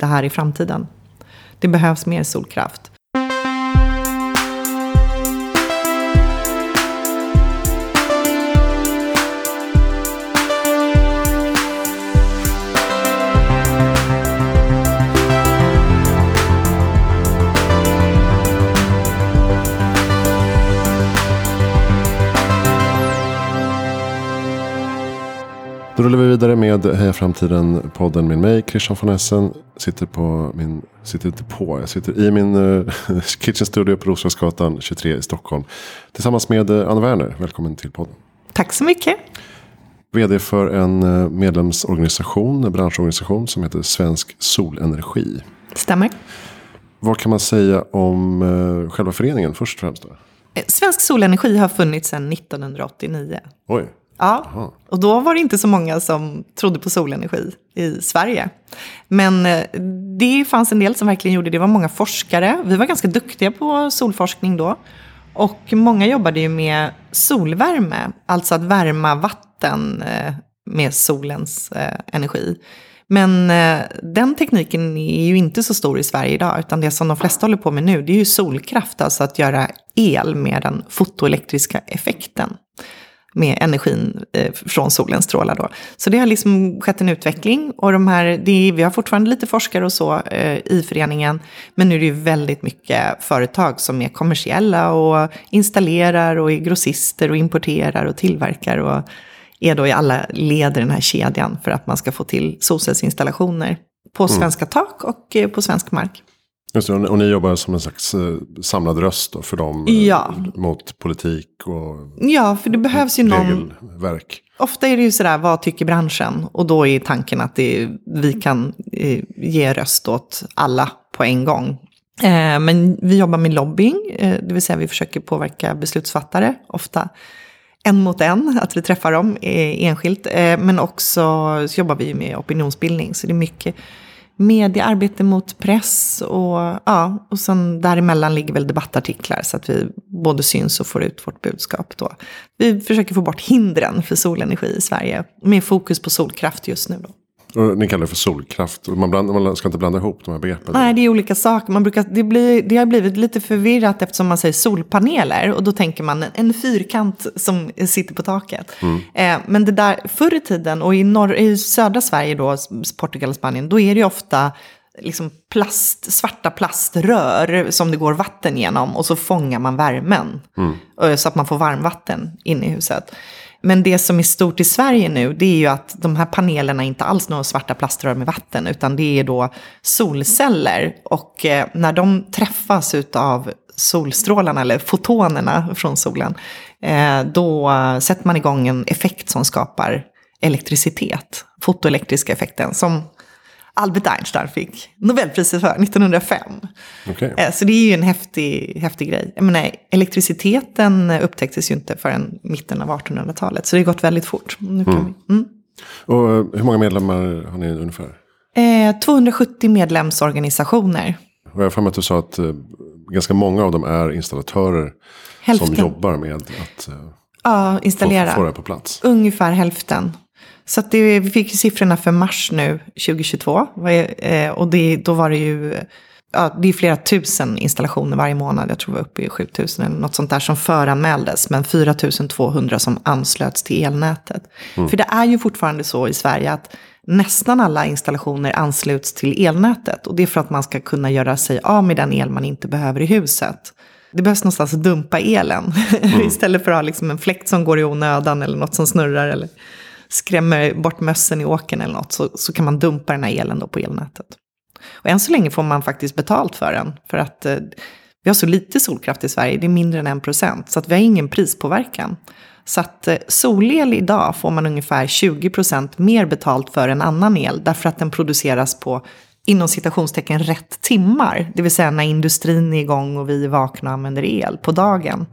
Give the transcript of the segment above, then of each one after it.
det här i framtiden. Det behövs mer solkraft. Då rullar vi vidare med Heja Framtiden podden med mig, Christian von Essen. Sitter på min, sitter inte på, jag sitter i min uh, kitchen studio på Roslagsgatan 23 i Stockholm. Tillsammans med uh, Anna Werner, välkommen till podden. Tack så mycket. Vd för en uh, medlemsorganisation, en branschorganisation som heter Svensk Solenergi. Stämmer. Vad kan man säga om uh, själva föreningen först och främst? Då? Svensk Solenergi har funnits sedan 1989. Oj. Ja, och då var det inte så många som trodde på solenergi i Sverige. Men eh, det fanns en del som verkligen gjorde det. Det var många forskare. Vi var ganska duktiga på solforskning då. Och många jobbade ju med solvärme, alltså att värma vatten eh, med solens eh, energi. Men den tekniken är ju inte så stor i Sverige idag, utan det som de flesta håller på med nu, det är ju solkraft, alltså att göra el med den fotoelektriska effekten med energin eh, från solens strålar. Då. Så det har liksom skett en utveckling och de här, är, vi har fortfarande lite forskare och så eh, i föreningen. Men nu är det ju väldigt mycket företag som är kommersiella och installerar och är grossister och importerar och tillverkar och är då i alla led i den här kedjan för att man ska få till solcellsinstallationer på mm. svenska tak och eh, på svensk mark. Just det, och ni jobbar som en slags eh, samlad röst för dem eh, ja. mot politik och Ja, för det behövs ju någon... Regelverk. Ofta är det ju sådär, vad tycker branschen? Och då är tanken att det, vi kan eh, ge röst åt alla på en gång. Men vi jobbar med lobbying, det vill säga vi försöker påverka beslutsfattare, ofta en mot en, att vi träffar dem enskilt. Men också så jobbar vi med opinionsbildning, så det är mycket mediearbete mot press och, ja, och sen däremellan ligger väl debattartiklar så att vi både syns och får ut vårt budskap då. Vi försöker få bort hindren för solenergi i Sverige med fokus på solkraft just nu då. Ni kallar det för solkraft. Man, bland, man ska inte blanda ihop de här begreppen. Nej, det är olika saker. Man brukar, det, blir, det har blivit lite förvirrat eftersom man säger solpaneler. Och då tänker man en fyrkant som sitter på taket. Mm. Eh, men det där, förr i tiden och i, norr, i södra Sverige, då, Portugal och Spanien, då är det ju ofta liksom plast, svarta plaströr som det går vatten genom. Och så fångar man värmen. Mm. Så att man får varmvatten inne i huset. Men det som är stort i Sverige nu, det är ju att de här panelerna inte alls några svarta plaströr med vatten, utan det är då solceller. Och eh, när de träffas av solstrålarna, eller fotonerna från solen, eh, då sätter man igång en effekt som skapar elektricitet, fotoelektriska effekten, som Albert Einstein fick Nobelpriset för 1905. Okay. Eh, så det är ju en häftig, häftig grej. Jag menar, elektriciteten upptäcktes ju inte förrän mitten av 1800-talet. Så det har gått väldigt fort. Nu kan mm. vi, mm. Och eh, hur många medlemmar har ni ungefär? Eh, 270 medlemsorganisationer. Och jag har för att du sa att eh, ganska många av dem är installatörer hälften. som jobbar med att eh, ja, installera. Få, få det på plats. Ungefär hälften. Så det, vi fick siffrorna för mars nu, 2022. Eh, och det, då var det ju ja, det är flera tusen installationer varje månad. Jag tror vi var uppe i 7000 eller något sånt där som föranmäldes. Men 4200 som anslöts till elnätet. Mm. För det är ju fortfarande så i Sverige att nästan alla installationer ansluts till elnätet. Och det är för att man ska kunna göra sig av med den el man inte behöver i huset. Det behövs någonstans att dumpa elen. Mm. Istället för att ha liksom en fläkt som går i onödan eller något som snurrar. Eller skrämmer bort mössen i åkern eller något så, så kan man dumpa den här elen då på elnätet. Och än så länge får man faktiskt betalt för den. För att eh, vi har så lite solkraft i Sverige, det är mindre än en procent. Så att vi har ingen prispåverkan. Så att eh, solel idag får man ungefär 20 procent mer betalt för än annan el. Därför att den produceras på inom citationstecken rätt timmar. Det vill säga när industrin är igång och vi är vakna och använder el på dagen.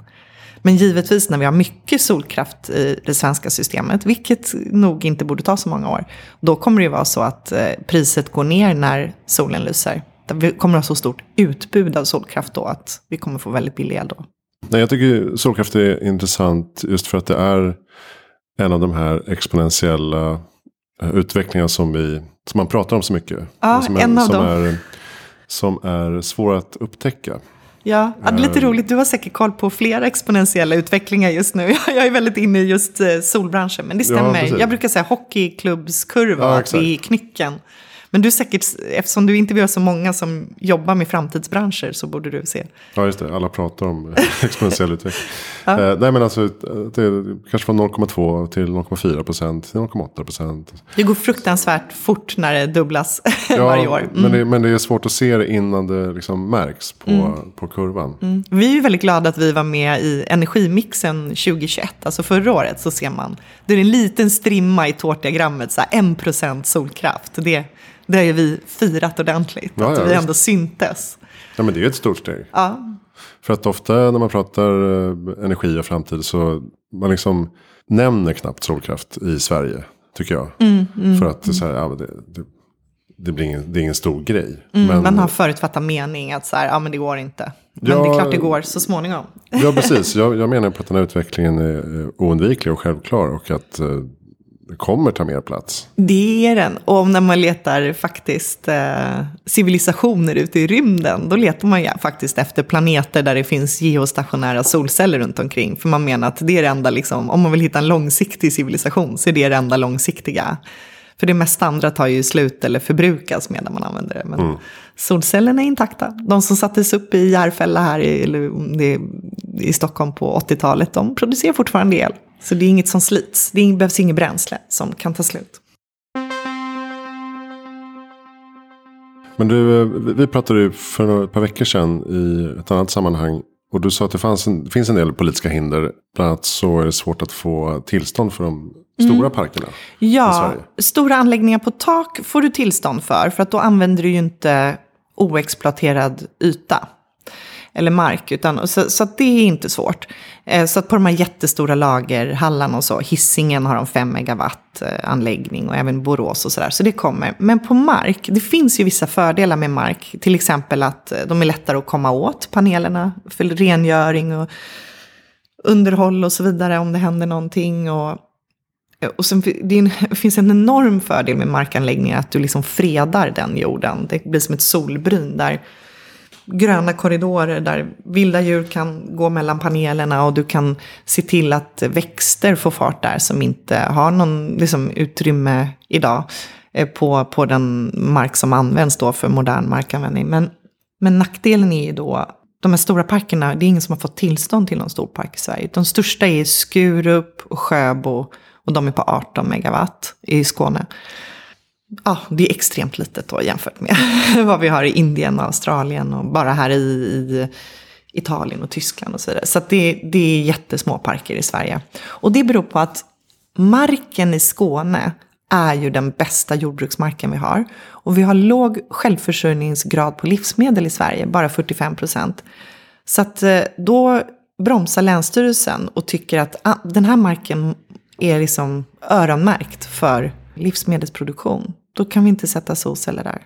Men givetvis när vi har mycket solkraft i det svenska systemet, vilket nog inte borde ta så många år, då kommer det ju vara så att eh, priset går ner när solen lyser. Vi kommer att ha så stort utbud av solkraft då att vi kommer få väldigt billig el då. Nej, jag tycker solkraft är intressant just för att det är en av de här exponentiella eh, utvecklingar som, vi, som man pratar om så mycket. Ja, som är, en av som dem. Är, som är svåra att upptäcka. Ja, ja, det är lite roligt. Du har säkert koll på flera exponentiella utvecklingar just nu. Jag är väldigt inne i just eh, solbranschen. Men det Ja, stämmer. precis. jag brukar säga hockeyklubbskurva, Ja, att vi är knycken. Men du säkert, eftersom du intervjuar så många som jobbar med framtidsbranscher så borde du se. Ja, just det. Alla pratar om exponentiell utveckling. Eh, nej, men alltså det kanske från 0,2 till 0,4 procent till 0,8 procent. Det går fruktansvärt fort när det dubblas varje år. Mm. Men, det, men det är svårt att se det innan det liksom märks på, på kurvan. Vi är ju väldigt glada att vi var med i Energimixen 2021, alltså förra året, så ser man. Det är en liten strimma i tårtdiagrammet, så här 1% solkraft. Det, det har ju vi firat ordentligt, Ja, att ja, vi visst. ändå syntes. Ja, men det är ett stort steg. Ja, För att ofta när man pratar eh, energi och framtid så man liksom nämner knappt solkraft i Sverige. Tycker jag. Mm, För att det, är så här, ja, det, det, det, blir ingen, det är ingen stor grej. mm, men, man har förutfattat mening att så här, ja men det går inte. Men Ja, det är klart det går så småningom. Ja, precis. Jag, jag menar på att den här utvecklingen är oundviklig och självklar. Och att eh, kommer ta mer plats. Det är den. Och när man letar faktiskt eh, civilisationer ute i rymden, då letar man ju faktiskt efter planeter där det finns geostationära solceller runt omkring. För man menar att det är det enda, liksom, om man vill hitta en långsiktig civilisation, så är det det enda långsiktiga. För det mesta andra tar ju slut eller förbrukas medan man använder det. Men solcellerna är intakta. De som sattes upp i Järfälla här i, i Stockholm på 80-talet, de producerar fortfarande el. Så det är inget som slits. Det behövs inget bränsle som kan ta slut. Men du, eh, vi- pratade ju för ett par veckor sedan i ett annat sammanhang. Och du sa att det fanns en, finns en del politiska hinder. Bland annat så är det svårt att få tillstånd för de stora parkerna. i Ja, Sverige. stora anläggningar på tak får du tillstånd för. För att då använder du ju inte oexploaterad yta. Eller mark. Utan, så så att det är inte svårt. Eh, Så att på de här jättestora lagerhallarna och så. Hisingen har de 5 megawatt eh, anläggning. Och även Borås och sådär. Så det kommer. Men på mark, det finns ju vissa fördelar med mark. Till exempel att eh, de är lättare att komma åt panelerna. För rengöring och underhåll och så vidare om det händer någonting. Och eh, och sen, det en, finns en enorm fördel med markanläggningar att du liksom fredar den jorden. Det blir som ett solbryn där gröna korridorer där vilda djur kan gå mellan panelerna och du kan se till att växter får fart där som inte har någon liksom, utrymme idag eh, på, på den mark som används då för modern markanvändning. Men, men nackdelen är ju då de här stora parkerna, det är ingen som har fått tillstånd till någon stor park i Sverige. De största är Skurup och Sjöbo och de är på 18 megawatt i Skåne. Ja, det är extremt litet då jämfört med vad vi har i Indien och Australien och bara här i, i Italien och Tyskland och så vidare. Så att det, det är jättesmå parker i Sverige. Och det beror på att marken i Skåne är ju den bästa jordbruksmarken vi har. Och vi har låg självförsörjningsgrad på livsmedel i Sverige, bara 45 procent. Så att eh, då bromsar Länsstyrelsen och tycker att ah, den här marken är liksom öronmärkt för livsmedelsproduktion. Då kan vi inte sätta solceller där.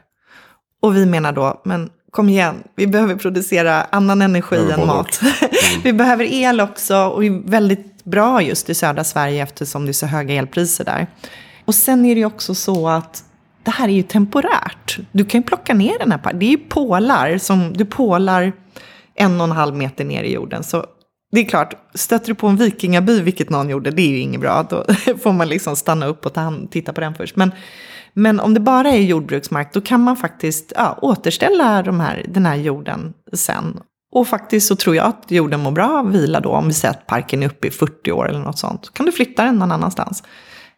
Och vi menar då, men kom igen, vi behöver producera annan energi än mat. vi behöver el också och är väldigt bra just i södra Sverige eftersom det är så höga elpriser där. Och sen är det ju också så att det här är ju temporärt. Du kan ju plocka ner den här. Det är ju pålar som du pålar en och en halv meter ner i jorden. Så det är klart, stöter du på en vikingaby, vilket någon gjorde, det är ju inget bra. Då får man liksom stanna upp och ta hand, titta på den först. Men, men om det bara är jordbruksmark, då kan man faktiskt ja, återställa de här, den här jorden sen. Och faktiskt så tror jag att jorden mår bra av vila då, om vi säger att parken är uppe i 40 år eller något sånt. Kan du flytta den någon annanstans.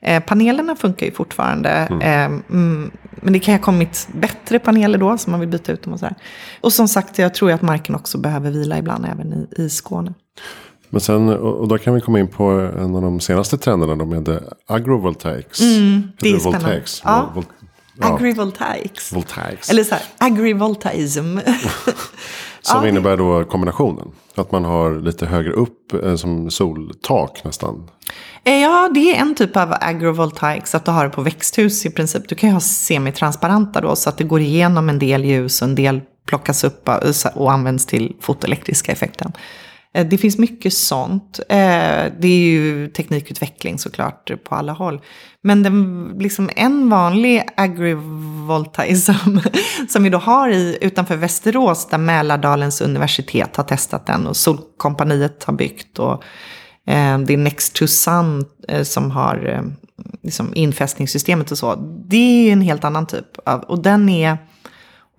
Eh, panelerna funkar ju fortfarande. Eh, mm, men det kan ha kommit bättre paneler då, som man vill byta ut dem och sådär. Och som sagt, jag tror ju att marken också behöver vila ibland, även i, i Skåne. Men sen, och då kan vi komma in på en av de senaste trenderna då med agrovoltaics. Mm, det är spännande. Ja. Vol- ja, Agrivoltaics. voltaics. Eller så här, agrivoltaism. Som ja. innebär då kombinationen. Att man har lite högre upp eh, som soltak nästan. Eh, Ja, det är en typ av agrovoltaics, att du har det på växthus i princip. Du kan ju ha semitransparenta då, så att det går igenom en del ljus och en del plockas upp och används till fotoelektriska effekten. Eh, det finns mycket sånt. Eh, det är ju teknikutveckling såklart på alla håll. Men den, liksom en vanlig agrivoltaism som vi då har i, utanför Västerås där Mälardalens universitet har testat den och Solkompaniet har byggt. Och, eh, det är Next to Sun som har liksom infästningssystemet och så. Det är en helt annan typ av, och den är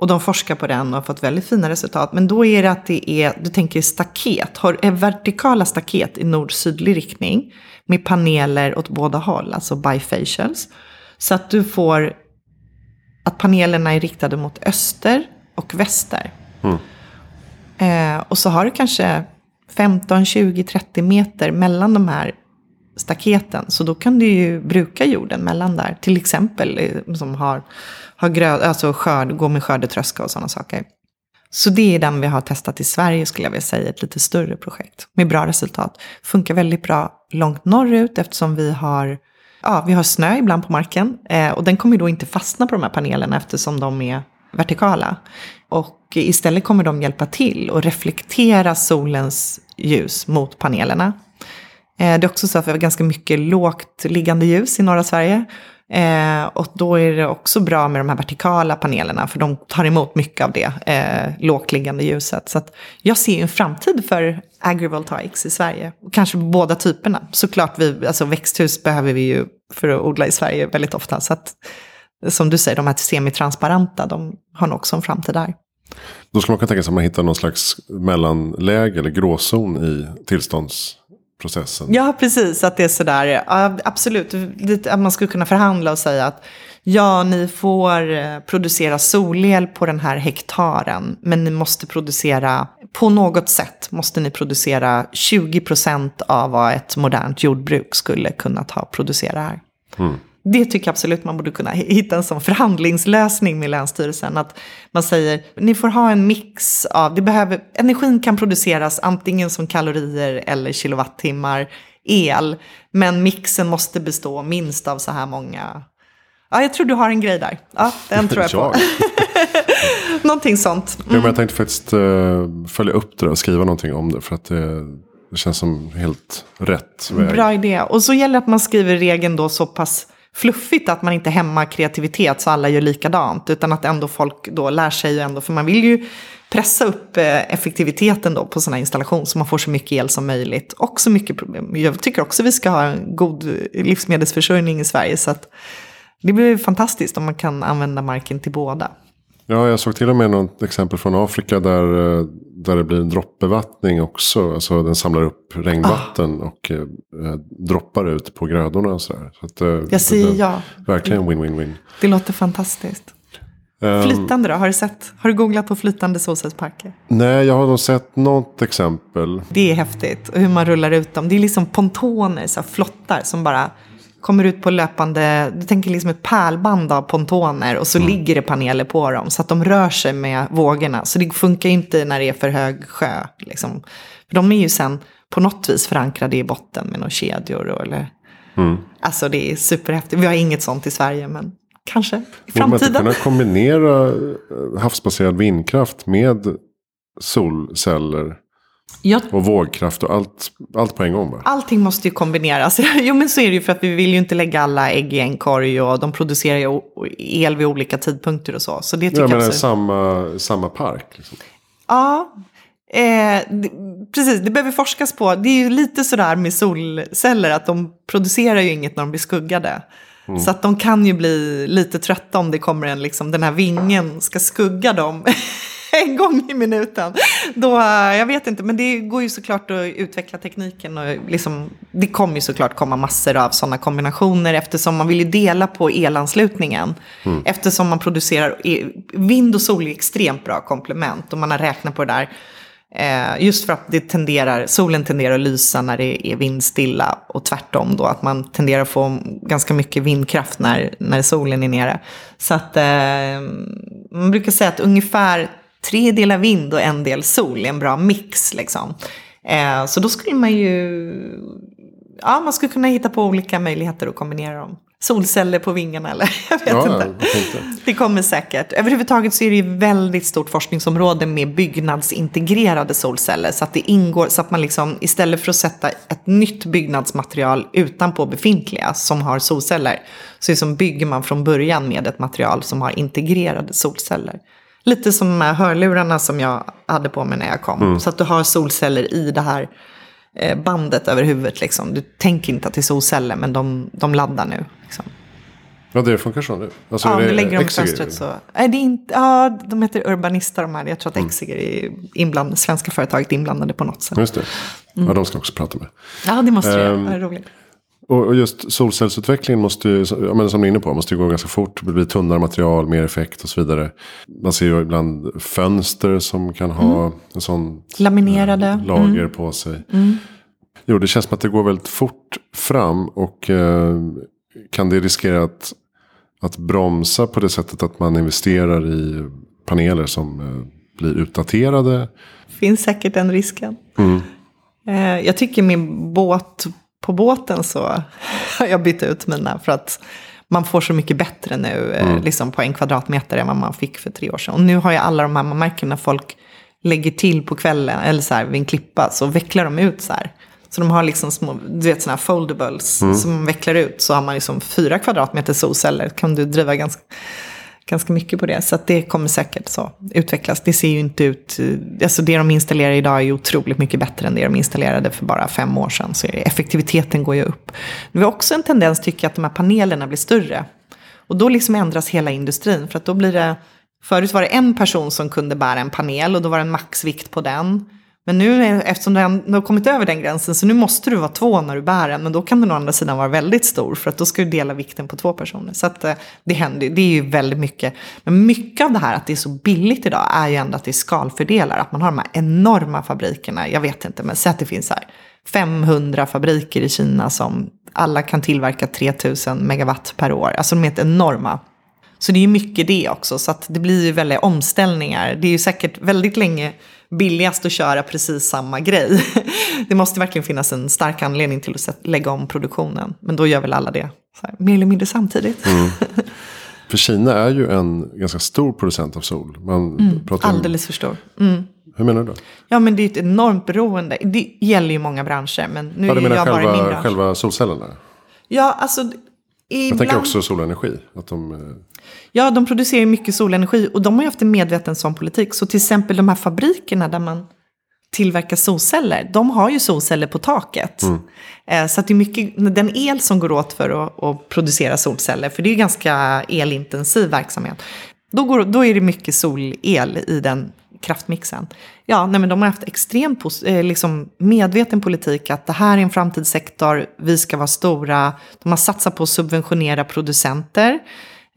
och de forskar på den och har fått väldigt fina resultat. Men då är det att det är, du tänker staket, har, vertikala staket i nord-sydlig riktning. Med paneler åt båda håll, alltså bifacials. Så att du får, att panelerna är riktade mot öster och väster. Mm. Eh, och så har du kanske 15, 20, 30 meter mellan de här staketen. Så då kan du ju bruka jorden mellan där. Till exempel eh, som har, har gröd, alltså skörd, gå med skördetröska och sådana saker. Så det är den vi har testat i Sverige skulle jag vilja säga, ett lite större projekt med bra resultat. Funkar väldigt bra långt norrut eftersom vi har, ja, vi har snö ibland på marken. Eh, och den kommer då inte fastna på de här panelerna eftersom de är vertikala. Och istället kommer de hjälpa till och reflektera solens ljus mot panelerna. Eh, det är också så att vi har ganska mycket lågt liggande ljus i norra Sverige. Eh, och då är det också bra med de här vertikala panelerna, för de tar emot mycket av det eh, lågt liggande ljuset. Så jag ser en framtid för agrivoltaics i Sverige. Kanske båda typerna. Såklart, vi, alltså växthus behöver vi ju för att odla i Sverige väldigt ofta. Så att, som du säger, de här semitransparenta, de har nog också en framtid där. Då skulle man kunna tänka sig att man hittar någon slags mellanläge eller gråzon i tillstånds processen. Ja, precis. Att det är sådär, absolut. Att man skulle kunna förhandla och säga att ja, ni får eh, producera solel på den här hektaren, men ni måste producera, på något sätt måste ni producera 20% av vad ett modernt jordbruk skulle kunna ta producera här. Mm det tycker jag absolut man borde kunna hitta en sån förhandlingslösning med Länsstyrelsen. Att man säger, ni får ha en mix av, det behöver, energin kan produceras antingen som kalorier eller kilowattimmar el. Men mixen måste bestå minst av så här många. Ja, jag tror du har en grej där. Ja, den tror jag på. någonting sånt. Mm. Ja, men jag tänkte faktiskt uh, följa upp det och skriva någonting om det. För att det, det känns som helt rätt väg. Bra idé. Och så gäller det att man skriver regeln då så pass fluffigt att man inte hämmar kreativitet så alla gör likadant. Utan att ändå folk då lär sig ändå, för man vill ju pressa upp eh, effektiviteten då på sådana installation så man får så mycket el som möjligt. Och så mycket problem. Jag tycker också vi ska ha en god livsmedelsförsörjning i Sverige. Så att det blir fantastiskt om man kan använda marken till båda. Ja, jag såg till och med något exempel från Afrika där, eh, där det blir en droppbevattning också. Alltså den samlar upp regnvatten ah. och eh, droppar ut på grödorna. Och så så att, eh, jag säger det, ja. Verkligen win-win-win. Det låter fantastiskt. Um, flytande då? Har du, sett, har du googlat på flytande solcellsparker? Nej, jag har nog sett något exempel. Det är häftigt. hur man rullar ut dem. Det är liksom pontoner, så flottar som bara kommer ut på löpande, du tänker liksom ett pärlband av pontoner och så mm. ligger det paneler på dem så att de rör sig med vågorna. Så det funkar inte när det är för hög sjö. Liksom. För de är ju sen på något vis förankrade i botten med några kedjor. Eller... Mm. Alltså det är superhäftigt. Vi har inget sånt i Sverige men kanske i framtiden. Borde man inte kunna kombinera eh, havsbaserad vindkraft med solceller? Jag... Och vågkraft och allt, allt på en gång. Bara. Allting måste ju kombineras. jo men så är det ju för att vi vill ju inte lägga alla ägg i en korg och de producerar ju el vid olika tidpunkter och så. Så det tycker ja, men jag också... samma, samma park. Liksom. Ja, eh, precis. Det behöver forskas på. Det är ju lite sådär med solceller att de producerar ju inget när de blir skuggade. Mm. Så att de kan ju bli lite trötta om det kommer en, liksom, den här vingen ska skugga dem. en gång i minuten. Då, eh, jag vet inte, men det går ju såklart att utveckla tekniken. Och liksom, det kommer ju såklart komma massor av sådana kombinationer eftersom man vill ju dela på elanslutningen. Mm. Eftersom man producerar, e- vind och sol är extremt bra komplement och man har räknat på det där. Eh, just för att det tenderar, solen tenderar att lysa när det är vindstilla och tvärtom då att man tenderar att få ganska mycket vindkraft när, när solen är nere. Så att eh, man brukar säga att ungefär tre delar vind och en del sol en bra mix. Liksom. Eh, så då skulle man ju ja, man skulle kunna hitta på olika möjligheter att kombinera dem. Solceller på vingarna eller jag vet Ja, inte. inte? Det kommer säkert. Överhuvudtaget så är det ju väldigt stort forskningsområde med byggnadsintegrerade solceller. Så att det ingår, så att man liksom istället för att sätta ett nytt byggnadsmaterial utanpå befintliga som har solceller. Så liksom bygger man från början med ett material som har integrerade solceller. Lite som de här hörlurarna som jag hade på mig när jag kom. Så att du har solceller i det här eh, bandet över huvudet. Liksom. Du tänker inte att det är solceller men de, de laddar nu. Liksom. Ja, det funkar så nu. Alltså, Ja, är det du lägger dem i fönstret så. Nej, det är inte, ja, de heter Urbanista de här. Jag tror att Exeger är inblandade, svenska företaget inblandade på något sätt. Just det. Mm. Ja, de ska jag också prata med. Ja, det måste du Ehm, göra. Ja, roligt. Och och just solcellsutvecklingen måste ju, ja, men som du är inne på, måste ju gå ganska fort. Det blir tunnare material, mer effekt och så vidare. Man ser ju ibland fönster som kan ha Mm. en sån Laminerade. lager på sig. Jo, det känns som att det går väldigt fort fram. Och eh, kan det riskera att, att bromsa på det sättet att man investerar i paneler som eh, blir utdaterade? Finns säkert den risken. Eh, jag tycker min båt, på båten så har jag bytt ut mina för att man får så mycket bättre nu eh, liksom på en kvadratmeter än vad man fick för tre år sedan. Och nu har jag alla de här, man märker när folk lägger till på kvällen eller så här vid en klippa så vecklar de ut så här. Så de har liksom små, du vet sådana här foldables som man vecklar ut. Så har man liksom fyra kvadratmeter solceller. Kan du driva ganska, ganska mycket på det. Så att det kommer säkert så utvecklas. Det ser ju inte ut, eh, alltså det de installerar idag är ju otroligt mycket bättre än det de installerade för bara fem år sedan. Så effektiviteten går ju upp. Vi har också en tendens tycker jag att de här panelerna blir större. Och då liksom ändras hela industrin. För att då blir det, förut var det en person som kunde bära en panel och då var det en maxvikt på den. Men nu, eftersom du har kommit över den gränsen, så nu måste du vara två när du bär den. Men då kan den å andra sidan vara väldigt stor, för att då ska du dela vikten på två personer. Så att, eh, det händer det är ju väldigt mycket. Men mycket av det här att det är så billigt idag är ju ändå att det är skalfördelar. Att man har de här enorma fabrikerna, jag vet inte, men säg att det finns här 500 fabriker i Kina som alla kan tillverka 3000 megawatt per år. Alltså de är helt enorma. Så det är ju mycket det också, så att det blir ju väldigt omställningar. Det är ju säkert väldigt länge billigast att köra precis samma grej. Det måste verkligen finnas en stark anledning till att lägga om produktionen. Men då gör väl alla det här, mer eller mindre samtidigt. För Kina är ju en ganska stor producent av sol. Man pratar om, Mm, Alldeles för stor. Mm. Hur menar du då? Ja, men det är ett enormt beroende. Det gäller ju många branscher, men nu Ja, du är menar jag bara i min själva, bransch. själva solcellerna? Ja, alltså... Jag Ibland... tänker också solenergi. Att de, eh, Ja, de producerar ju mycket solenergi och de har ju haft en medveten sån politik. Så till exempel de här fabrikerna där man tillverkar solceller, de har ju solceller på taket. Eh, Så att det är mycket, den el som går åt för att, att producera solceller, för det är ju ganska elintensiv verksamhet, då, går, då är det mycket solel i den kraftmixen. Ja, nej, men de har haft extremt eh, liksom medveten politik att det här är en framtidssektor, vi ska vara stora. De har satsat på att subventionera producenter.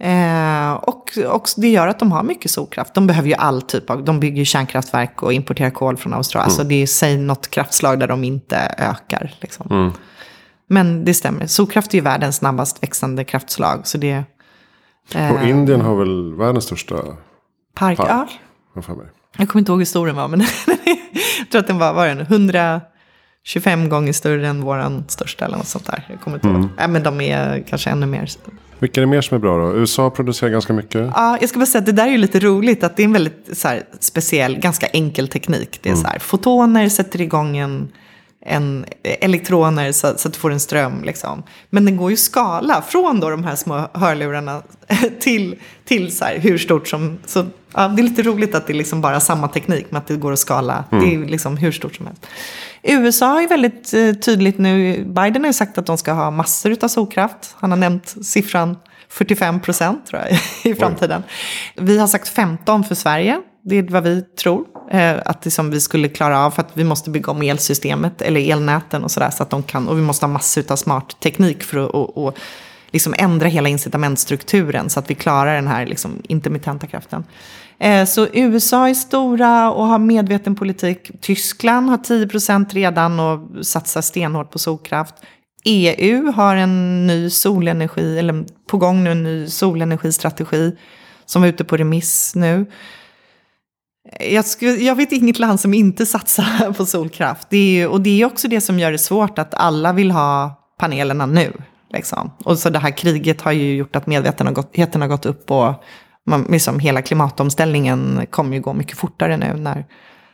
Eh, och, och det gör att de har mycket solkraft. De behöver ju all typ av, de bygger ju kärnkraftverk och importerar kol från Australien. Alltså det är säg något kraftslag där de inte ökar. Liksom. Men det stämmer, solkraft är ju världens snabbast växande kraftslag. Så det och Indien har väl världens största park, park. Ja, jag för mig. jag kommer inte ihåg hur stor den var, men jag tror att den var, var den 125 gånger större än våran största eller något sånt där. Jag kommer inte ihåg. Ja, men de är kanske ännu mer. Vilka är det mer som är bra då? USA producerar ganska mycket. Ja, jag ska bara säga att det där är ju lite roligt, att det är en väldigt så här, speciell, ganska enkel teknik. Det är så här, fotoner sätter igång en, en elektroner så, så att du får en ström. Liksom. Men den går ju att skala från då de här små hörlurarna till, till så här, hur stort som... Så, ja, det är lite roligt att det är liksom bara samma teknik, men att det går att skala. Det är liksom hur stort som helst. USA är väldigt eh, tydligt nu, Biden har ju sagt att de ska ha massor av solkraft. Han har nämnt siffran 45 procent tror jag i framtiden. Vi har sagt 15 för Sverige. Det är vad vi tror eh, att det som vi skulle klara av för att vi måste bygga om elsystemet eller elnäten och sådär så att de kan och vi måste ha massor av smart teknik för att och, och liksom ändra hela incitamentstrukturen så att vi klarar den här liksom intermittenta kraften. Eh, Så USA är stora och har medveten politik. Tyskland har 10 procent redan och satsar stenhårt på solkraft. EU har en ny solenergi, eller på gång nu en ny solenergistrategi som är ute på remiss nu. Jag, skulle, jag vet inget land som inte satsar på solkraft. Det är ju, och det är också det som gör det svårt att alla vill ha panelerna nu. Liksom. Och så det här kriget har ju gjort att medvetenheten har gått upp och man, liksom hela klimatomställningen kommer ju gå mycket fortare nu när,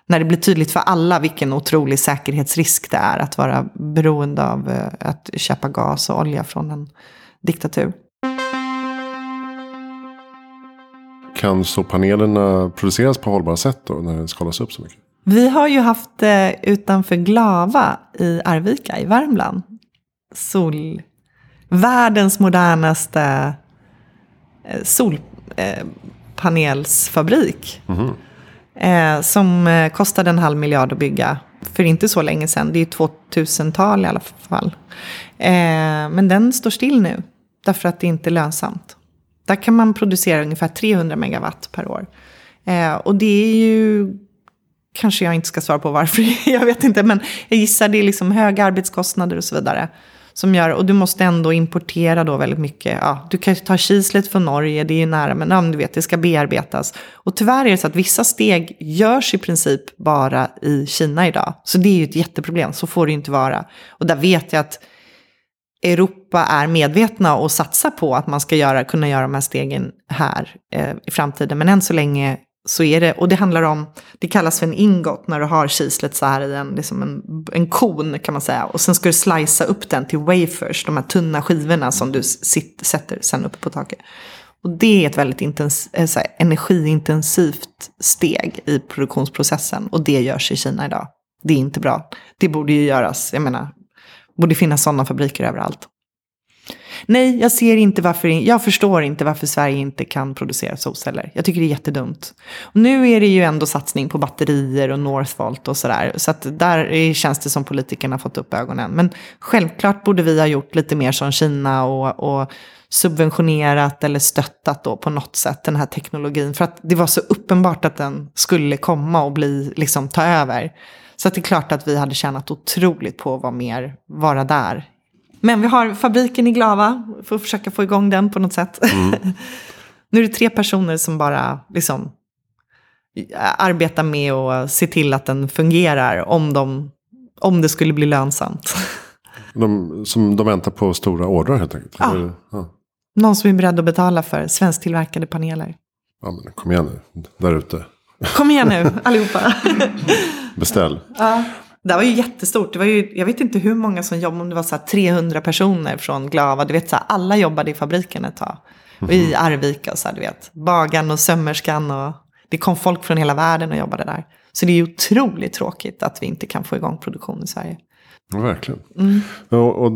när det blir tydligt för alla vilken otrolig säkerhetsrisk det är att vara beroende av eh, att köpa gas och olja från en diktatur. Kan så panelerna produceras på hållbara sätt då när det skalas upp så mycket? Vi har ju haft det utanför Glava i Arvika i Värmland. Sol, världens modernaste eh, solpanelsfabrik. Mm -hmm. eh, som eh, kostade en halv miljard att bygga för inte så länge sedan. Det är 2000-tal i alla fall. Eh, men den står still nu. Därför att det inte är lönsamt. Där kan man producera ungefär 300 megawatt per år. Eh, och det är ju, kanske jag inte ska svara på varför, jag vet inte, men jag gissar det är liksom höga arbetskostnader och så vidare. Som gör, och du måste ändå importera då väldigt mycket. Ja, du kan ta kislet från Norge, det är ju nära, men ja, du vet, det ska bearbetas. Och tyvärr är det så att vissa steg görs i princip bara i Kina idag. Så det är ju ett jätteproblem, så får det ju inte vara. Och där vet jag att Europa är medvetna och satsar på att man ska göra, kunna göra de här stegen här eh, i framtiden. Men än så länge så är det, och det handlar om, det kallas för en ingot när du har kislet så här i en, liksom en, en kon kan man säga. Och sen ska du slicea upp den till wafers, de här tunna skivorna som du sit, sätter sen uppe på taket. Och det är ett väldigt intens, eh, här, energiintensivt steg i produktionsprocessen. Och det görs i Kina idag. Det är inte bra. Det borde ju göras, jag menar, borde finnas sådana fabriker överallt. Nej, jag ser inte varför, jag förstår inte varför Sverige inte kan producera solceller. Jag tycker det är jättedumt. Och nu är det ju ändå satsning på batterier och Northvolt och sådär. Så att där känns det som politikerna fått upp ögonen. Men självklart borde vi ha gjort lite mer som Kina och, och subventionerat eller stöttat då på något sätt den här teknologin. För att det var så uppenbart att den skulle komma och bli, liksom ta över. Så det är klart att vi hade tjänat otroligt på att vara mer, vara där. Men vi har fabriken i Glava, för att försöka få igång den på något sätt. Mm. nu är det tre personer som bara liksom arbetar med att se till att den fungerar om, de, om det skulle bli lönsamt. De, som de väntar på stora ordrar helt enkelt? Ja. ja. Någon som är beredd att betala för svensktillverkade paneler. Ja, men kom igen nu, där ute. Kom igen nu, allihopa. Beställ. Ja. Det var ju jättestort. Det var ju, jag vet inte hur många som jobbade, om det var så 300 personer från Glava. Du vet, så här, alla jobbade i fabriken ett tag. Och i mhm. Arvika och så här, du vet. Bagan och sömmerskan och det kom folk från hela världen och jobbade där. Så det är ju otroligt tråkigt att vi inte kan få igång produktion i Sverige. Ja, verkligen. Mm. Och, och,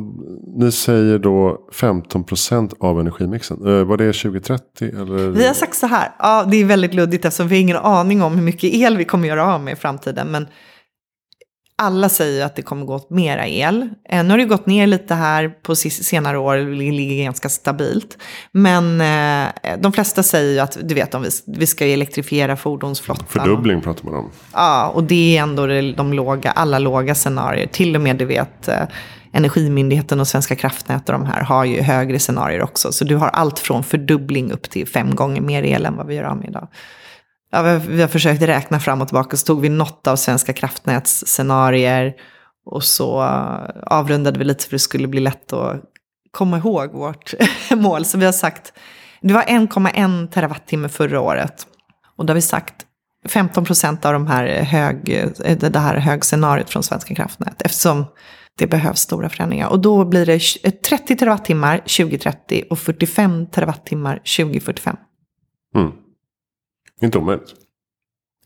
ni säger då 15% av energimixen. Eh, var det 2030? Eller? Vi har sagt så här. Ja, det är väldigt luddigt eftersom vi har ingen aning om hur mycket el vi kommer göra av med i framtiden. Men alla säger att det kommer gå åt mera el. Eh, nu har det gått ner lite här på senare år, det ligger ganska stabilt. Men eh, de flesta säger ju att, du vet, om vi, vi ska elektrifiera fordonsflottan. Fördubbling pratar man om. Ja, och det är ändå de låga, alla låga scenarier. Till och med, du vet, eh, Energimyndigheten och Svenska kraftnät och de här har ju högre scenarier också. Så du har allt från fördubbling upp till fem gånger mer el än vad vi gör av med idag ja, vi har försökt räkna fram och tillbaka, så tog vi något av Svenska kraftnäts scenarier och så eh, avrundade vi lite för det skulle bli lätt att komma ihåg vårt mål. Så vi har sagt, det var 1,1 terawattimme förra året. Och då har vi sagt 15 procent av de här hög, eh, det här högscenariot från Svenska kraftnät. Eftersom det behövs stora förändringar. Och då blir det 30 eh, terawattimmar 2030 och 45 terawattimmar 2045. Mm. Inte omöjligt.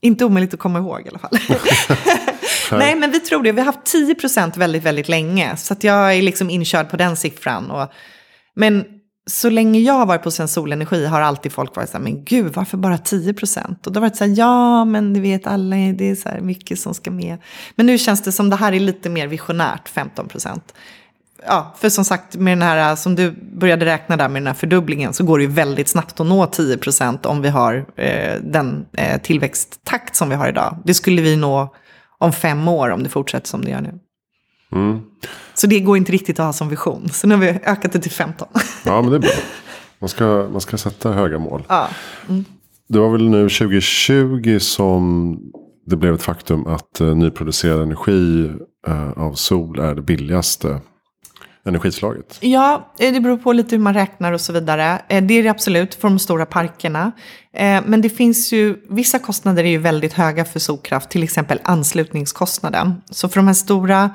Inte omöjligt att komma ihåg i alla fall. Nej, men vi tror det. Vi har haft 10 procent väldigt, väldigt länge. Så att jag är liksom inkörd på den siffran. Och, men så länge jag har varit på Solenergi har alltid folk varit så här, men gud, varför bara 10 procent? Och då har varit så här, ja, men du vet, alla, det är så här mycket som ska med. Men nu känns det som det här är lite mer visionärt, 15 procent ja, för som sagt, med den här, som du började räkna där med den här fördubblingen så går det ju väldigt snabbt att nå 10 procent om vi har eh, den eh, tillväxttakt som vi har idag. Det skulle vi nå om fem år om det fortsätter som det gör nu. Mm. Så det går inte riktigt att ha som vision. Så nu har vi ökat det till 15. Ja, men det är bra. Man ska, man ska sätta höga mål. Ja. Mm. Det var väl nu 2020 som det blev ett faktum att uh, nyproducerad energi uh, av sol är det billigaste energislaget? Ja, eh, det beror på lite hur man räknar och så vidare. Eh, det är det absolut för de stora parkerna. Eh, men det finns ju, vissa kostnader är ju väldigt höga för solkraft, till exempel anslutningskostnaden. Så för de här stora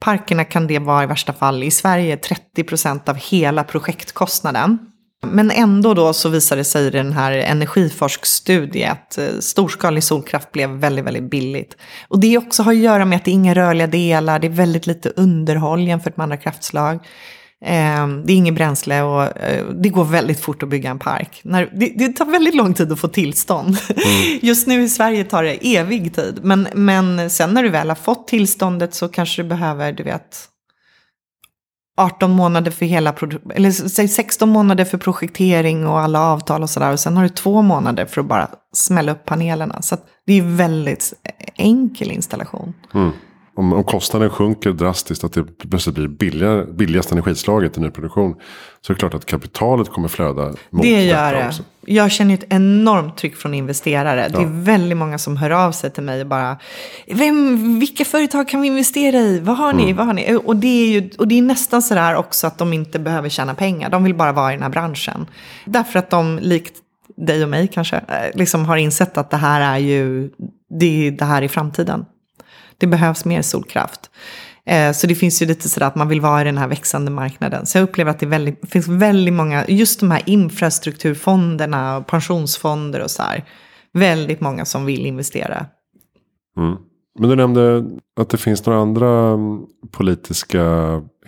parkerna kan det vara i värsta fall i Sverige 30 procent av hela projektkostnaden. Men ändå då så visade det sig i den här energiforskstudien att eh, storskalig solkraft blev väldigt, väldigt billigt. Och det också har att göra med att det är inga rörliga delar, det är väldigt lite underhåll jämfört med andra kraftslag. Eh, det är inget bränsle och eh, det går väldigt fort att bygga en park. Det tar väldigt lång tid att få tillstånd. Mm. Just nu i Sverige tar det evig tid. Men, men sen när du väl har fått tillståndet så kanske du behöver, du vet, 18 månader för hela, eller säg 16 månader för projektering och alla avtal och sådär. Och sen har du två månader för att bara smälla upp panelerna. Så det är väldigt e- enkel installation. Mm. Om, om kostnaden sjunker drastiskt, att det plötsligt blir billigare, billigaste energislaget i nyproduktion. Så är det klart att kapitalet kommer flöda mot Det gör det. Också. Jag känner ett enormt tryck från investerare. Ja. Det är väldigt många som hör av sig till mig och bara, Vem, vilka företag kan vi investera i? Vad har ni? Mm. Vad har ni? Och, det är ju, och det är nästan sådär också att de inte behöver tjäna pengar. De vill bara vara i den här branschen. Därför att de, likt dig och mig kanske, eh, liksom har insett att det här är ju, det, är det här i framtiden. Det behövs mer solkraft. Eh, så det finns ju lite sådär att man vill vara i den här växande marknaden. Så jag upplever att det väldigt, finns väldigt många, just de här infrastrukturfonderna, pensionsfonder och så här. Väldigt många som vill investera. Mm. Men du nämnde att det finns några andra mm, politiska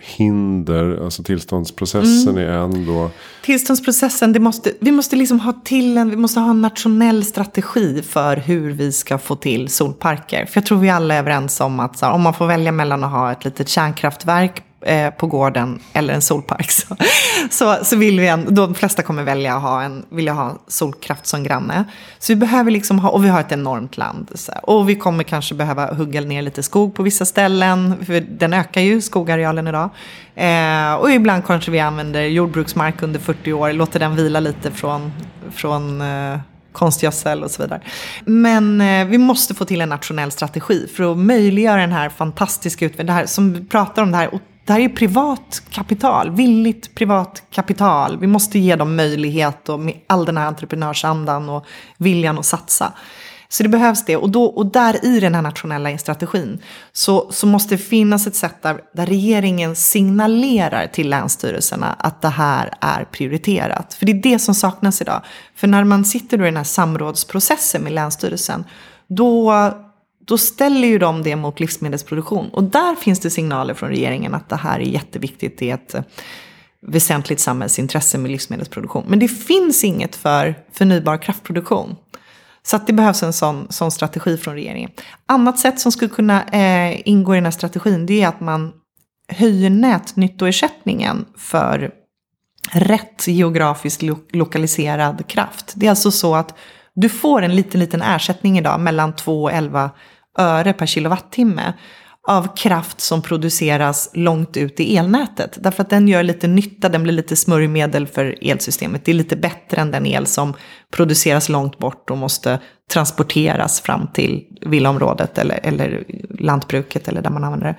hinder. Alltså tillståndsprocessen mm. är en då. Tillståndsprocessen, det måste, vi måste liksom ha till en, vi måste ha en nationell strategi för hur vi ska få till solparker. För jag tror vi alla är överens om att här, om man får välja mellan att ha ett litet kärnkraftverk eh, på gården eller en solpark. Så, så, så vill vi en, de flesta kommer välja att ha, en, vilja ha solkraft som granne. Så vi behöver liksom ha, och vi har ett enormt land. Så, och vi kommer kanske behöva hugga ner lite skog på vissa ställen, för den ökar ju skogarealen idag. Eh, och ibland kanske vi använder jordbruksmark under 40 år, låter den vila lite från, från eh, konstgödsel och så vidare. Men eh, vi måste få till en nationell strategi för att möjliggöra den här fantastiska utvecklingen, som vi pratar om, det här det här är privat kapital, villigt privat kapital. Vi måste ge dem möjlighet och med all den här entreprenörsandan och viljan att satsa. Så det behövs det. Och, då, och där i den här nationella strategin så, så måste det finnas ett sätt där, där regeringen signalerar till länsstyrelserna att det här är prioriterat. För det är det som saknas idag. För när man sitter då i den här samrådsprocessen med länsstyrelsen då då ställer ju de det mot livsmedelsproduktion. Och där finns det signaler från regeringen att det här är jätteviktigt. Det är ett eh, väsentligt samhällsintresse med livsmedelsproduktion. Men det finns inget för förnybar kraftproduktion. Så att det behövs en sån, sån strategi från regeringen. Annat sätt som skulle kunna eh, ingå i den här strategin det är att man höjer nätnyttoersättningen för rätt geografiskt lo lokaliserad kraft. Det är alltså så att du får en liten, liten ersättning idag mellan 2 och 11 öre per kilowattimme av kraft som produceras långt ut i elnätet. Därför att den gör lite nytta, den blir lite smörjmedel för elsystemet. Det är lite bättre än den el som produceras långt bort och måste transporteras fram till villaområdet eller, eller lantbruket eller där man använder det.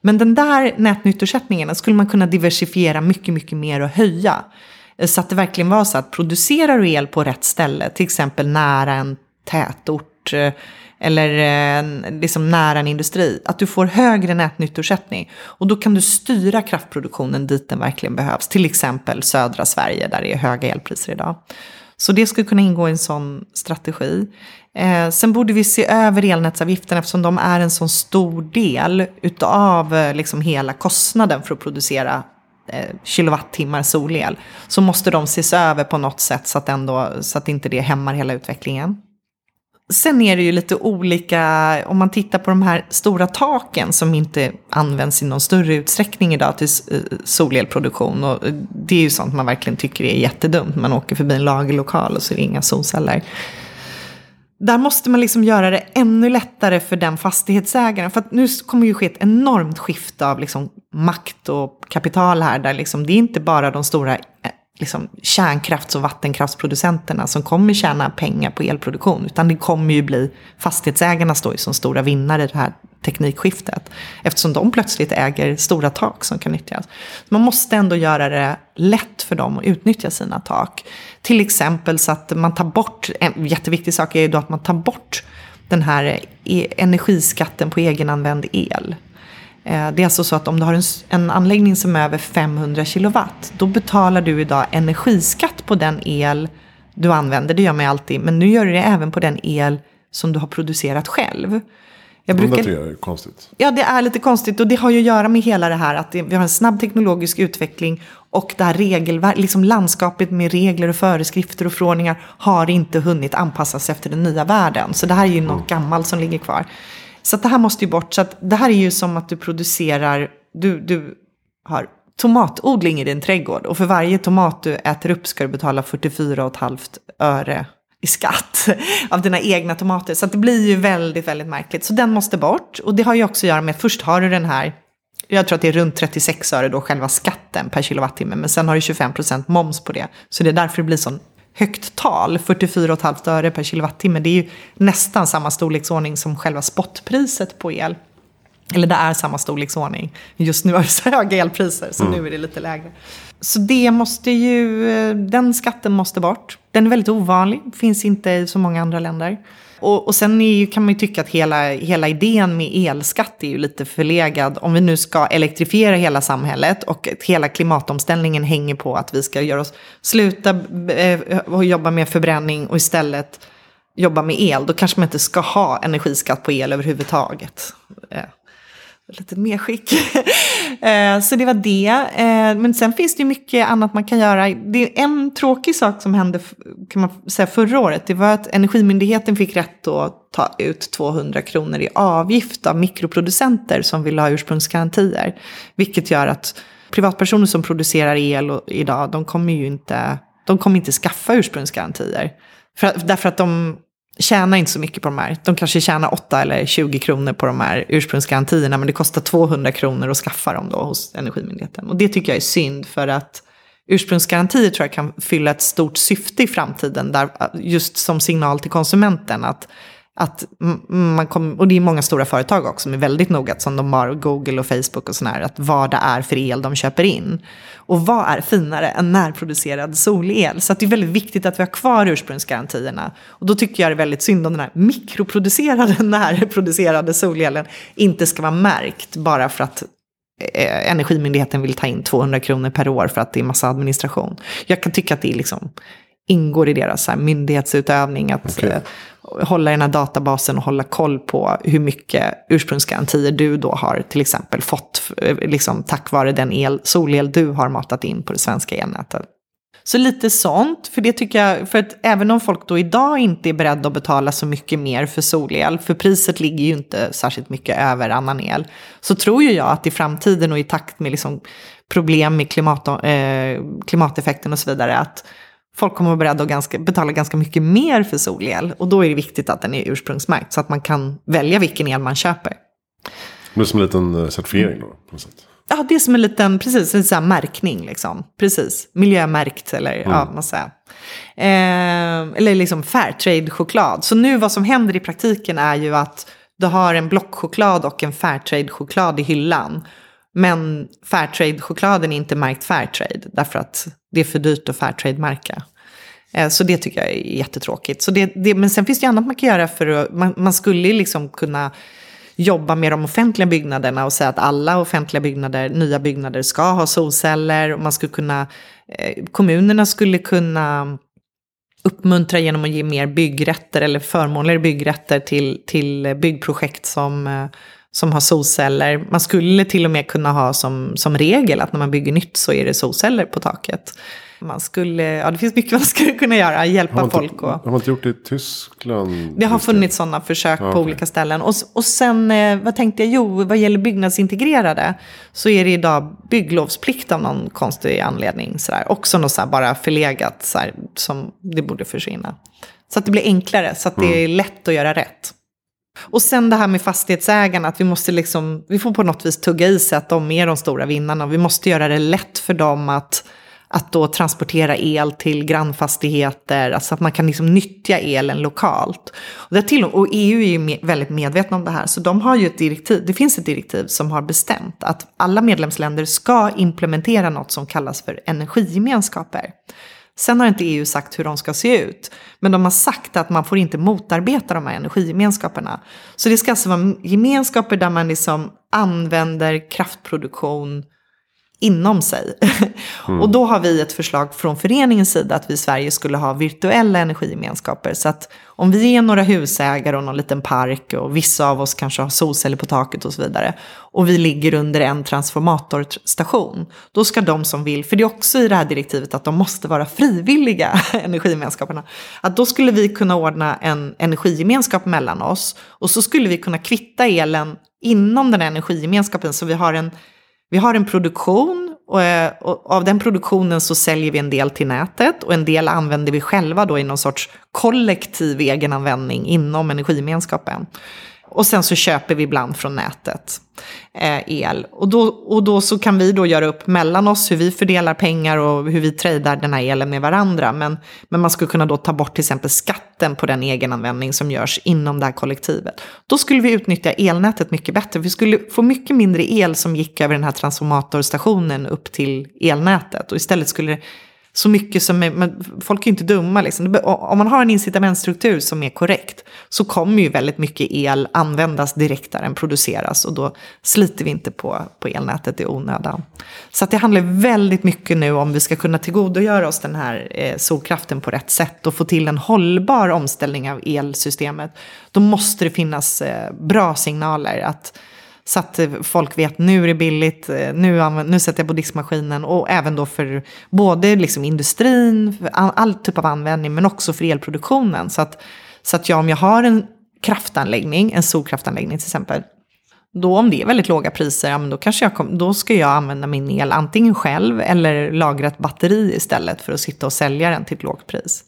Men den där nätnyttoersättningen skulle man kunna diversifiera mycket, mycket mer och höja. Så att det verkligen var så att producerar du el på rätt ställe, till exempel nära en tätort, ort eh, eller eh, liksom nära en industri, att du får högre nätnyttoersättning. Och då kan du styra kraftproduktionen dit den verkligen behövs. Till exempel södra Sverige där det är höga elpriser idag. Så det skulle kunna ingå i en sån strategi. Eh, sen borde vi se över elnätsavgifterna eftersom de är en sån stor del utav eh, liksom hela kostnaden för att producera eh, kilowattimmar solel. Så måste de ses över på något sätt så att, ändå, så att inte det hämmar hela utvecklingen. Sen är det ju lite olika, om man tittar på de här stora taken som inte används i någon större utsträckning idag till eh, solelproduktion. Och eh, det är ju sånt man verkligen tycker är jättedumt. Man åker förbi en lagerlokal och så är det inga solceller. Där måste man liksom göra det ännu lättare för den fastighetsägaren. För att nu kommer ju ske ett enormt skifte av liksom makt och kapital här. Där liksom, det är inte bara de stora eh, liksom, kärnkrafts och vattenkraftsproducenterna som kommer tjäna pengar på elproduktion. Utan det kommer ju bli fastighetsägarna står ju som stora vinnare i det här teknikskiftet. Eftersom de plötsligt äger stora tak som kan nyttjas. Man måste ändå göra det lätt för dem att utnyttja sina tak. Till exempel så att man tar bort, en jätteviktig sak är ju då att man tar bort den här e- energiskatten på egenanvänd el. Eh, det är alltså så att om du har en, en anläggning som är över 500 kilowatt, då betalar du idag energiskatt på den el du använder. Det gör man alltid, men nu gör du det även på den el som du har producerat själv. Jag brukar... Det är konstigt. Ja, det är lite konstigt och det har ju att göra med hela det här att vi har en snabb teknologisk utveckling och det här regelverk, liksom landskapet med regler och föreskrifter och förordningar har inte hunnit anpassas efter den nya världen. Så det här är ju något mm. gammalt som ligger kvar. Så det här måste ju bort. Så att det här är ju som att du producerar, du, du har tomatodling i din trädgård och för varje tomat du äter upp ska du betala 44,5 öre i skatt av dina egna tomater. Så det blir ju väldigt, väldigt märkligt. Så den måste bort. Och det har ju också att göra med att först har du den här, jag tror att det är runt 36 öre då själva skatten per kilowattimme. Men sen har du 25 procent moms på det. Så det är därför det blir sån högt tal, 44,5 öre per kilowattimme. Det är ju nästan samma storleksordning som själva spotpriset på el. Eller det är samma storleksordning. Just nu har vi så höga elpriser, så mm. nu är det lite lägre. Så det måste ju, den skatten måste bort. Den är väldigt ovanlig, finns inte i så många andra länder. Och, och sen ju, kan man ju tycka att hela, hela idén med elskatt är ju lite förlegad. Om vi nu ska elektrifiera hela samhället och hela klimatomställningen hänger på att vi ska göra oss, sluta eh, och jobba med förbränning och istället jobba med el, då kanske man inte ska ha energiskatt på el överhuvudtaget. Eh, lite medskick. Eh, så det var det. Eh, men sen finns det ju mycket annat man kan göra. Det är en tråkig sak som hände kan man säga, förra året. Det var att Energimyndigheten fick rätt att ta ut 200 kronor i avgift av mikroproducenter som vill ha ursprungsgarantier. Vilket gör att privatpersoner som producerar el idag, de kommer ju inte, de kommer inte skaffa ursprungsgarantier. För, därför att de tjänar inte så mycket på de här. De kanske tjänar 8 eller 20 kronor på de här ursprungsgarantierna, men det kostar 200 kronor att skaffa dem då hos Energimyndigheten. Och det tycker jag är synd, för att ursprungsgarantier tror jag kan fylla ett stort syfte i framtiden, där, just som signal till konsumenten. att att man kom, och det är många stora företag också som är väldigt noga, som de har Google och Facebook och sådär, att vad det är för el de köper in. Och vad är finare än närproducerad solel? Så det är väldigt viktigt att vi har kvar ursprungsgarantierna. Och då tycker jag det är väldigt synd om den här mikroproducerade, närproducerade solelen inte ska vara märkt bara för att eh, Energimyndigheten vill ta in 200 kronor per år för att det är massa administration. Jag kan tycka att det är liksom ingår i deras här myndighetsutövning. Att okay. eh, hålla i den här databasen och hålla koll på hur mycket ursprungsgarantier du då har till exempel fått eh, liksom, tack vare den el, solel du har matat in på det svenska elnätet. Så lite sånt, för det tycker jag, för att även om folk då idag inte är beredda att betala så mycket mer för solel, för priset ligger ju inte särskilt mycket över annan el, så tror ju jag att i framtiden och i takt med liksom problem med klimat, eh, klimateffekten och så vidare, att folk kommer att vara beredda att betala ganska mycket mer för solel. Och då är det viktigt att den är ursprungsmärkt så att man kan välja vilken el man köper. Det är som en liten eh, certifiering då? På något sätt. Ja, det är som en liten precis, en sån märkning. Liksom. Precis, miljömärkt eller mm. ja, man säger. Eh, eller liksom Fairtrade-choklad. Så nu vad som händer i praktiken är ju att du har en blockchoklad och en Fairtrade-choklad i hyllan. Men Fairtrade-chokladen är inte märkt Fairtrade därför att det är för dyrt att Fairtrade-märka. Eh, så det tycker jag är jättetråkigt. Så det, det, men sen finns det ju annat man kan göra för att, man, man skulle liksom kunna jobba med de offentliga byggnaderna och säga att alla offentliga byggnader, nya byggnader ska ha solceller. Och man skulle kunna, eh, kommunerna skulle kunna uppmuntra genom att ge mer byggrätter eller förmånligare byggrätter till, till byggprojekt som eh, som har solceller. Man skulle till och med kunna ha som, som regel att när man bygger nytt så är det solceller på taket. Man skulle, ja, det finns mycket man skulle kunna göra, hjälpa har folk. Och, har man inte gjort det i Tyskland? Det har funnits sådana försök ja, på okay. olika ställen. Och, och sen, eh, vad tänkte jag, jo, vad gäller byggnadsintegrerade så är det idag bygglovsplikt av någon konstig anledning. Sådär. Också något sådär bara förlegat sådär, som det borde försvinna. Så att det blir enklare, så att det är mm. lätt att göra rätt. Och sen det här med fastighetsägarna, att vi måste liksom, vi får på något vis tugga i sig att de är de stora vinnarna. Vi måste göra det lätt för dem att, att då transportera el till grannfastigheter, alltså att man kan liksom nyttja elen lokalt. Och, det till, och EU är ju med, väldigt medvetna om det här, så de har ju ett direktiv, det finns ett direktiv som har bestämt att alla medlemsländer ska implementera något som kallas för energigemenskaper. Sen har inte EU sagt hur de ska se ut. Men de har sagt att man får inte motarbeta de här energigemenskaperna. Så det ska alltså vara gemenskaper där man liksom använder kraftproduktion inom sig. Mm. och då har vi ett förslag från föreningens sida att vi i Sverige skulle ha virtuella energigemenskaper. Så att om vi är några husägare och någon liten park och vissa av oss kanske har solceller på taket och så vidare. Och vi ligger under en transformatorstation. Då ska de som vill, för det är också i det här direktivet att de måste vara frivilliga energigemenskaperna. Att då skulle vi kunna ordna en energigemenskap mellan oss. Och så skulle vi kunna kvitta elen inom den här energigemenskapen så vi har en vi har en produktion och, eh, och, av den produktionen så säljer vi en del till nätet och en del använder vi själva då i någon sorts kollektiv egenanvändning inom energigemenskapen. Och sen så köper vi ibland från nätet eh, el. Och då, och då så kan vi då göra upp mellan oss hur vi fördelar pengar och hur vi tradar den här elen med varandra. Men, men man skulle kunna då ta bort till exempel skatten på den egenanvändning som görs inom det här kollektivet. Då skulle vi utnyttja elnätet mycket bättre. Vi skulle få mycket mindre el som gick över den här transformatorstationen upp till elnätet. Och istället skulle så mycket som, men folk är ju inte dumma liksom. Om man har en incitamentstruktur som är korrekt så kommer ju väldigt mycket el användas direkt där den produceras och då sliter vi inte på, på elnätet i onödan. Så att det handlar väldigt mycket nu om vi ska kunna tillgodogöra oss den här eh, solkraften på rätt sätt och få till en hållbar omställning av elsystemet. Då måste det finnas eh, bra signaler att så att eh, folk vet nu är det billigt, eh, nu, nu sätter jag på diskmaskinen. Och även då för både liksom industrin, all, all typ av användning, men också för elproduktionen. Så att, så att jag om jag har en kraftanläggning, en solkraftanläggning till exempel, då om det är väldigt låga priser, ja, men då, kanske jag kom, då ska jag använda min el antingen själv eller lagra ett batteri istället för att sitta och sälja den till ett lågt pris.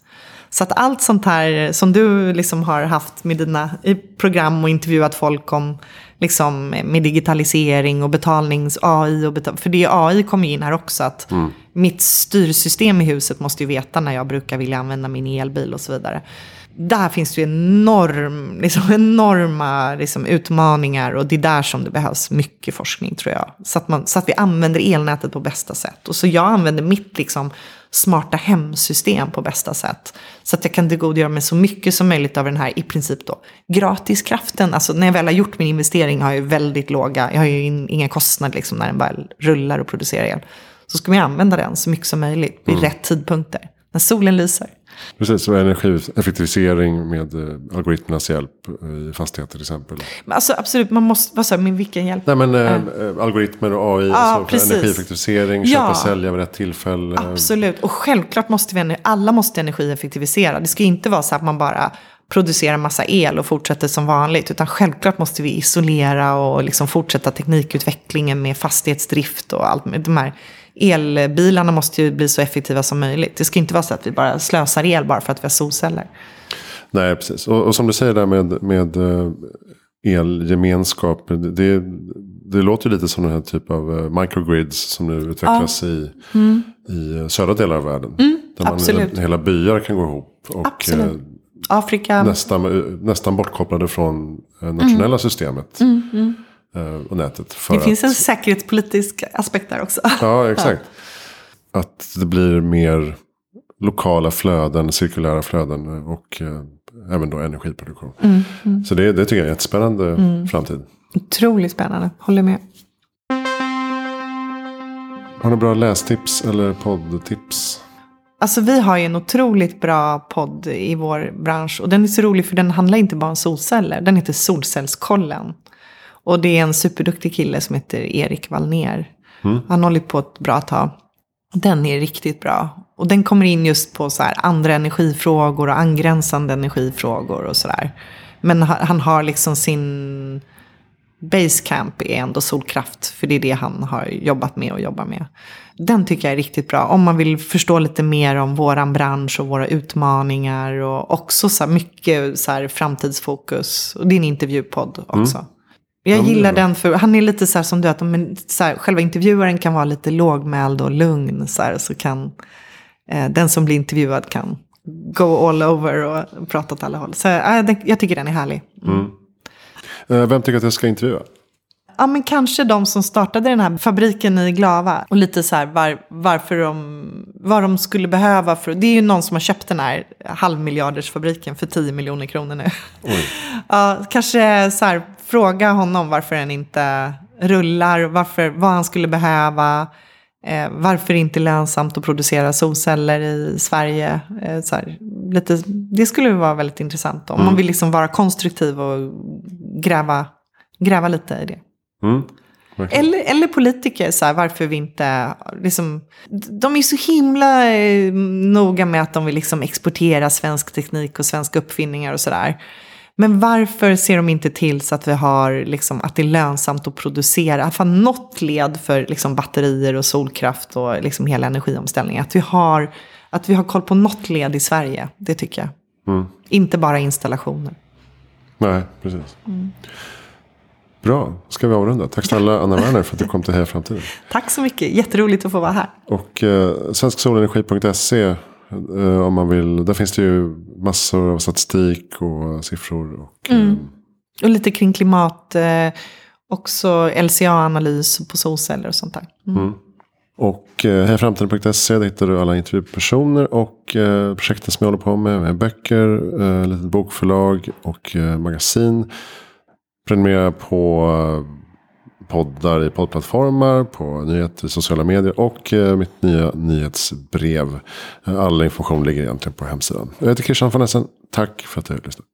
Så att allt sånt här som du liksom har haft med dina program och intervjuat folk om liksom, med digitalisering och betalnings-AI. Och betal för det AI kommer in här också. att mm. Mitt styrsystem i huset måste ju veta när jag brukar vilja använda min elbil och så vidare. Där finns det ju enorm, liksom, enorma liksom, utmaningar och det är där som det behövs mycket forskning tror jag. Så att, man, så att vi använder elnätet på bästa sätt. Och så jag använder mitt liksom, smarta hemsystem på bästa sätt. Så att jag kan tillgodogöra mig så mycket som möjligt av den här i princip då gratiskraften. Alltså när jag väl har gjort min investering har jag ju väldigt låga, jag har ju inga kostnader liksom när den väl rullar och producerar el. Så ska man använda den så mycket som möjligt vid mm. rätt tidpunkter. När solen lyser. Precis, så energieffektivisering med eh, algoritmernas hjälp i fastigheter till exempel. Alltså, absolut, man måste, vad sa med vilken hjälp? Nej men äh, äh, algoritmer och AI, ja, alltså energieffektivisering, köpa och sälja vid rätt tillfälle. Absolut, och självklart måste vi, alla måste energieffektivisera. Det ska inte vara så att man bara producerar massa el och fortsätter som vanligt. Utan självklart måste vi isolera och liksom fortsätta teknikutvecklingen med fastighetsdrift och allt. Med de här elbilarna måste ju bli så effektiva som möjligt. Det ska inte vara så att vi bara slösar el bara för att vi har solceller. Nej, precis. Och, och som du säger där med, med uh, elgemenskap. Det, det låter lite som den här typ av uh, microgrids som nu utvecklas ja. i, mm. i eh, södra delar av världen. Mm, där man, absolut. hela byar kan gå ihop. Och, absolut. Afrika. Nästan, nästan bortkopplade från nationella mm. systemet. Mm, mm. Eh, och nätet. det finns en säkerhetspolitisk aspekt där också. Ja, exakt. Ja. Att det blir mer lokala flöden, cirkulära flöden och eh, även då energiproduktion. Mm, mm. Så det, det tycker jag är en jättespännande mm. framtid. Otroligt spännande, håller med. Har ni bra lästips eller poddtips? Alltså vi har ju en otroligt bra podd i vår bransch. Och den är så rolig för den handlar inte bara om solceller. Den heter Solcellskollen. Och det är en superduktig kille som heter Erik Wallner. Mm. Han hållit på ett bra tag. Den är riktigt bra. Och den kommer in just på så andra energifrågor och angränsande energifrågor och sådär. Men han har liksom sin basecamp är ändå solkraft. För det är det han har jobbat med och jobbar med. Den tycker jag är riktigt bra. Om man vill förstå lite mer om våran bransch och våra utmaningar. Och också så mycket så framtidsfokus. Och det är en intervjupodd också. Mm. Jag gillar den för han är lite så här som du att men, så här, själva intervjuaren kan vara lite lågmäld och lugn så här, så kan eh, den som blir intervjuad kan go all over och prata åt alla håll. Så eh, jag tycker den är härlig. Eh, Vem tycker att jag ska intervjua? Ja, men kanske de som startade den här fabriken i Glava. Och lite så här var, varför de, vad de skulle behöva. För, det är ju någon som har köpt den här halvmiljardersfabriken för 10 miljoner kronor nu. Ja, kanske så här, fråga honom varför den inte rullar, varför, vad han skulle behöva. Eh, varför det inte är lönsamt att producera solceller i Sverige. Eh, så här, lite, det skulle vara väldigt intressant om man vill liksom vara konstruktiv och gräva, gräva lite i det. Mm. Eller, eller politiker, så här, varför vi inte... Liksom, de är så himla eh, noga med att de vill liksom exportera svensk teknik och svenska uppfinningar och sådär. Men varför ser de inte till så att vi har, liksom, att det är lönsamt att producera, fall något led för liksom, batterier och solkraft och liksom, hela energiomställningen. Att vi, har, att vi har koll på något led i Sverige, det tycker jag. Mm. Inte bara installationer. Nej, precis. Mm. Bra, ska vi avrunda. Tack snälla Anna Werner för att du kom till Heja Framtiden. Tack så mycket, jätteroligt att få vara här. Och eh, svensksolenergi.se eh, om man vill. Där finns det ju massor av statistik och siffror. Och, Mm. eh, Och lite kring klimat, eh, också LCA-analys på solceller och sånt där. Mm. Och eh, hejaframtiden.se där hittar du alla intervjupersoner och eh, projekten som jag håller på med. med böcker, eh, litet bokförlag och eh, magasin. Prenumerera på eh, poddar i poddplattformar, på nyheter i sociala medier och eh, mitt nya nyhetsbrev. All information ligger egentligen på hemsidan. Jag heter Christian von Essen. Tack för att du har lyssnat.